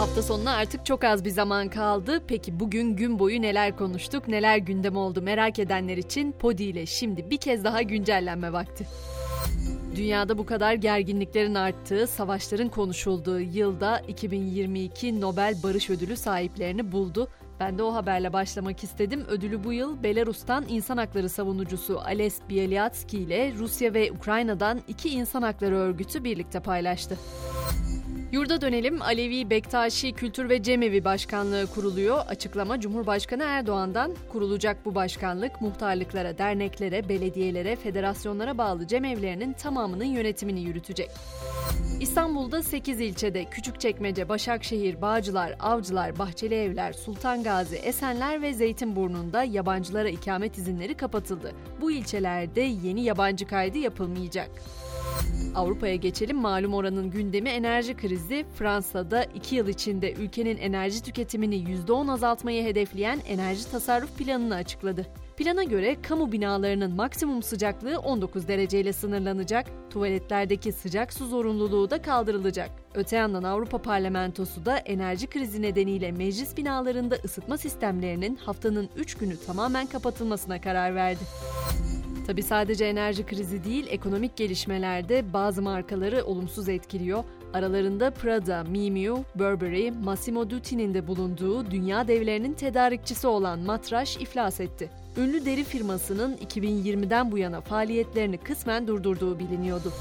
Hafta sonuna artık çok az bir zaman kaldı. Peki bugün gün boyu neler konuştuk, neler gündem oldu merak edenler için Podi ile şimdi bir kez daha güncellenme vakti. Dünyada bu kadar gerginliklerin arttığı, savaşların konuşulduğu yılda 2022 Nobel Barış Ödülü sahiplerini buldu. Ben de o haberle başlamak istedim. Ödülü bu yıl Belarus'tan insan hakları savunucusu Ales Bialyatsky ile Rusya ve Ukrayna'dan iki insan hakları örgütü birlikte paylaştı. Yurda dönelim. Alevi Bektaşi Kültür ve Cemevi Başkanlığı kuruluyor. Açıklama Cumhurbaşkanı Erdoğan'dan kurulacak bu başkanlık muhtarlıklara, derneklere, belediyelere, federasyonlara bağlı cemevlerinin tamamının yönetimini yürütecek. İstanbul'da 8 ilçede Küçükçekmece, Başakşehir, Bağcılar, Avcılar, Bahçeli Evler, Sultan Gazi, Esenler ve Zeytinburnu'nda yabancılara ikamet izinleri kapatıldı. Bu ilçelerde yeni yabancı kaydı yapılmayacak. Avrupa'ya geçelim. Malum oranın gündemi enerji krizi. Fransa'da 2 yıl içinde ülkenin enerji tüketimini %10 azaltmayı hedefleyen enerji tasarruf planını açıkladı. Plana göre kamu binalarının maksimum sıcaklığı 19 dereceyle sınırlanacak, tuvaletlerdeki sıcak su zorunluluğu da kaldırılacak. Öte yandan Avrupa Parlamentosu da enerji krizi nedeniyle meclis binalarında ısıtma sistemlerinin haftanın 3 günü tamamen kapatılmasına karar verdi. Tabi sadece enerji krizi değil, ekonomik gelişmelerde bazı markaları olumsuz etkiliyor. Aralarında Prada, Miu Miu, Burberry, Massimo Dutti'nin de bulunduğu dünya devlerinin tedarikçisi olan Matraş iflas etti. Ünlü deri firmasının 2020'den bu yana faaliyetlerini kısmen durdurduğu biliniyordu.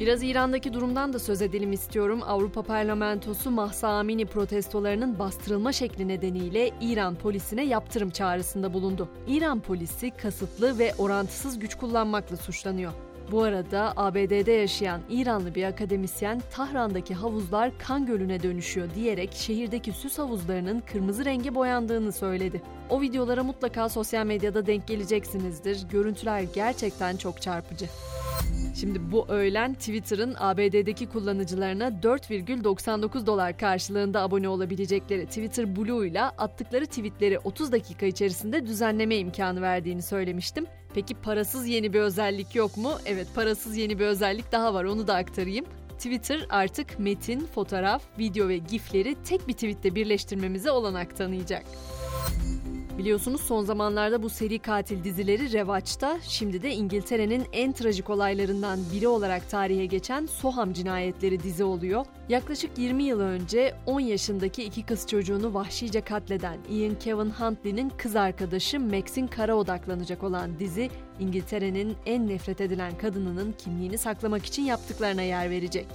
Biraz İran'daki durumdan da söz edelim istiyorum. Avrupa Parlamentosu Mahsa Amini protestolarının bastırılma şekli nedeniyle İran polisine yaptırım çağrısında bulundu. İran polisi kasıtlı ve orantısız güç kullanmakla suçlanıyor. Bu arada ABD'de yaşayan İranlı bir akademisyen Tahran'daki havuzlar kan gölüne dönüşüyor diyerek şehirdeki süs havuzlarının kırmızı renge boyandığını söyledi. O videolara mutlaka sosyal medyada denk geleceksinizdir. Görüntüler gerçekten çok çarpıcı. Şimdi bu öğlen Twitter'ın ABD'deki kullanıcılarına 4,99 dolar karşılığında abone olabilecekleri Twitter Blue ile attıkları tweetleri 30 dakika içerisinde düzenleme imkanı verdiğini söylemiştim. Peki parasız yeni bir özellik yok mu? Evet parasız yeni bir özellik daha var onu da aktarayım. Twitter artık metin, fotoğraf, video ve gifleri tek bir tweette birleştirmemize olanak tanıyacak. Biliyorsunuz son zamanlarda bu seri katil dizileri revaçta. Şimdi de İngiltere'nin en trajik olaylarından biri olarak tarihe geçen Soham cinayetleri dizi oluyor. Yaklaşık 20 yıl önce 10 yaşındaki iki kız çocuğunu vahşice katleden Ian Kevin Huntley'nin kız arkadaşı Max'in kara odaklanacak olan dizi İngiltere'nin en nefret edilen kadınının kimliğini saklamak için yaptıklarına yer verecek.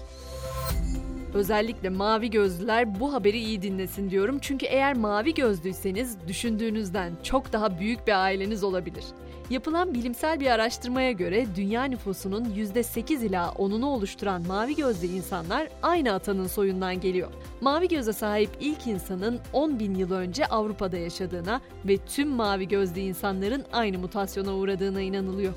Özellikle mavi gözlüler bu haberi iyi dinlesin diyorum. Çünkü eğer mavi gözlüyseniz düşündüğünüzden çok daha büyük bir aileniz olabilir. Yapılan bilimsel bir araştırmaya göre dünya nüfusunun %8 ila 10'unu oluşturan mavi gözlü insanlar aynı atanın soyundan geliyor. Mavi göze sahip ilk insanın 10 bin yıl önce Avrupa'da yaşadığına ve tüm mavi gözlü insanların aynı mutasyona uğradığına inanılıyor.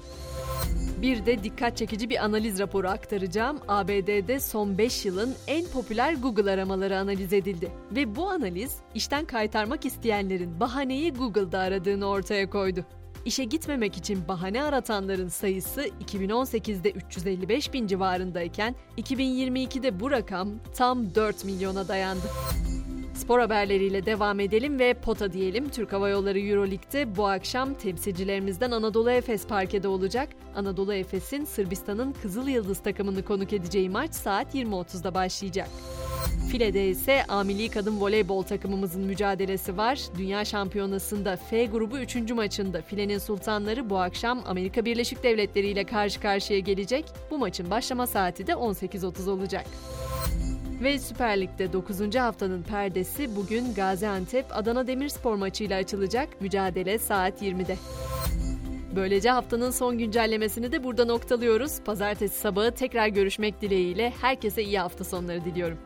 Bir de dikkat çekici bir analiz raporu aktaracağım. ABD'de son 5 yılın en popüler Google aramaları analiz edildi. Ve bu analiz işten kaytarmak isteyenlerin bahaneyi Google'da aradığını ortaya koydu. İşe gitmemek için bahane aratanların sayısı 2018'de 355 bin civarındayken 2022'de bu rakam tam 4 milyona dayandı. Spor haberleriyle devam edelim ve pota diyelim. Türk Hava Yolları Euroleague'de bu akşam temsilcilerimizden Anadolu Efes parkede olacak. Anadolu Efes'in Sırbistan'ın Kızıl Yıldız takımını konuk edeceği maç saat 20.30'da başlayacak. File'de ise Amili Kadın Voleybol takımımızın mücadelesi var. Dünya Şampiyonası'nda F grubu 3. maçında File'nin sultanları bu akşam Amerika Birleşik Devletleri ile karşı karşıya gelecek. Bu maçın başlama saati de 18.30 olacak. Ve Süper Lig'de 9. haftanın perdesi bugün Gaziantep Adana Demirspor maçıyla açılacak. Mücadele saat 20'de. Böylece haftanın son güncellemesini de burada noktalıyoruz. Pazartesi sabahı tekrar görüşmek dileğiyle herkese iyi hafta sonları diliyorum.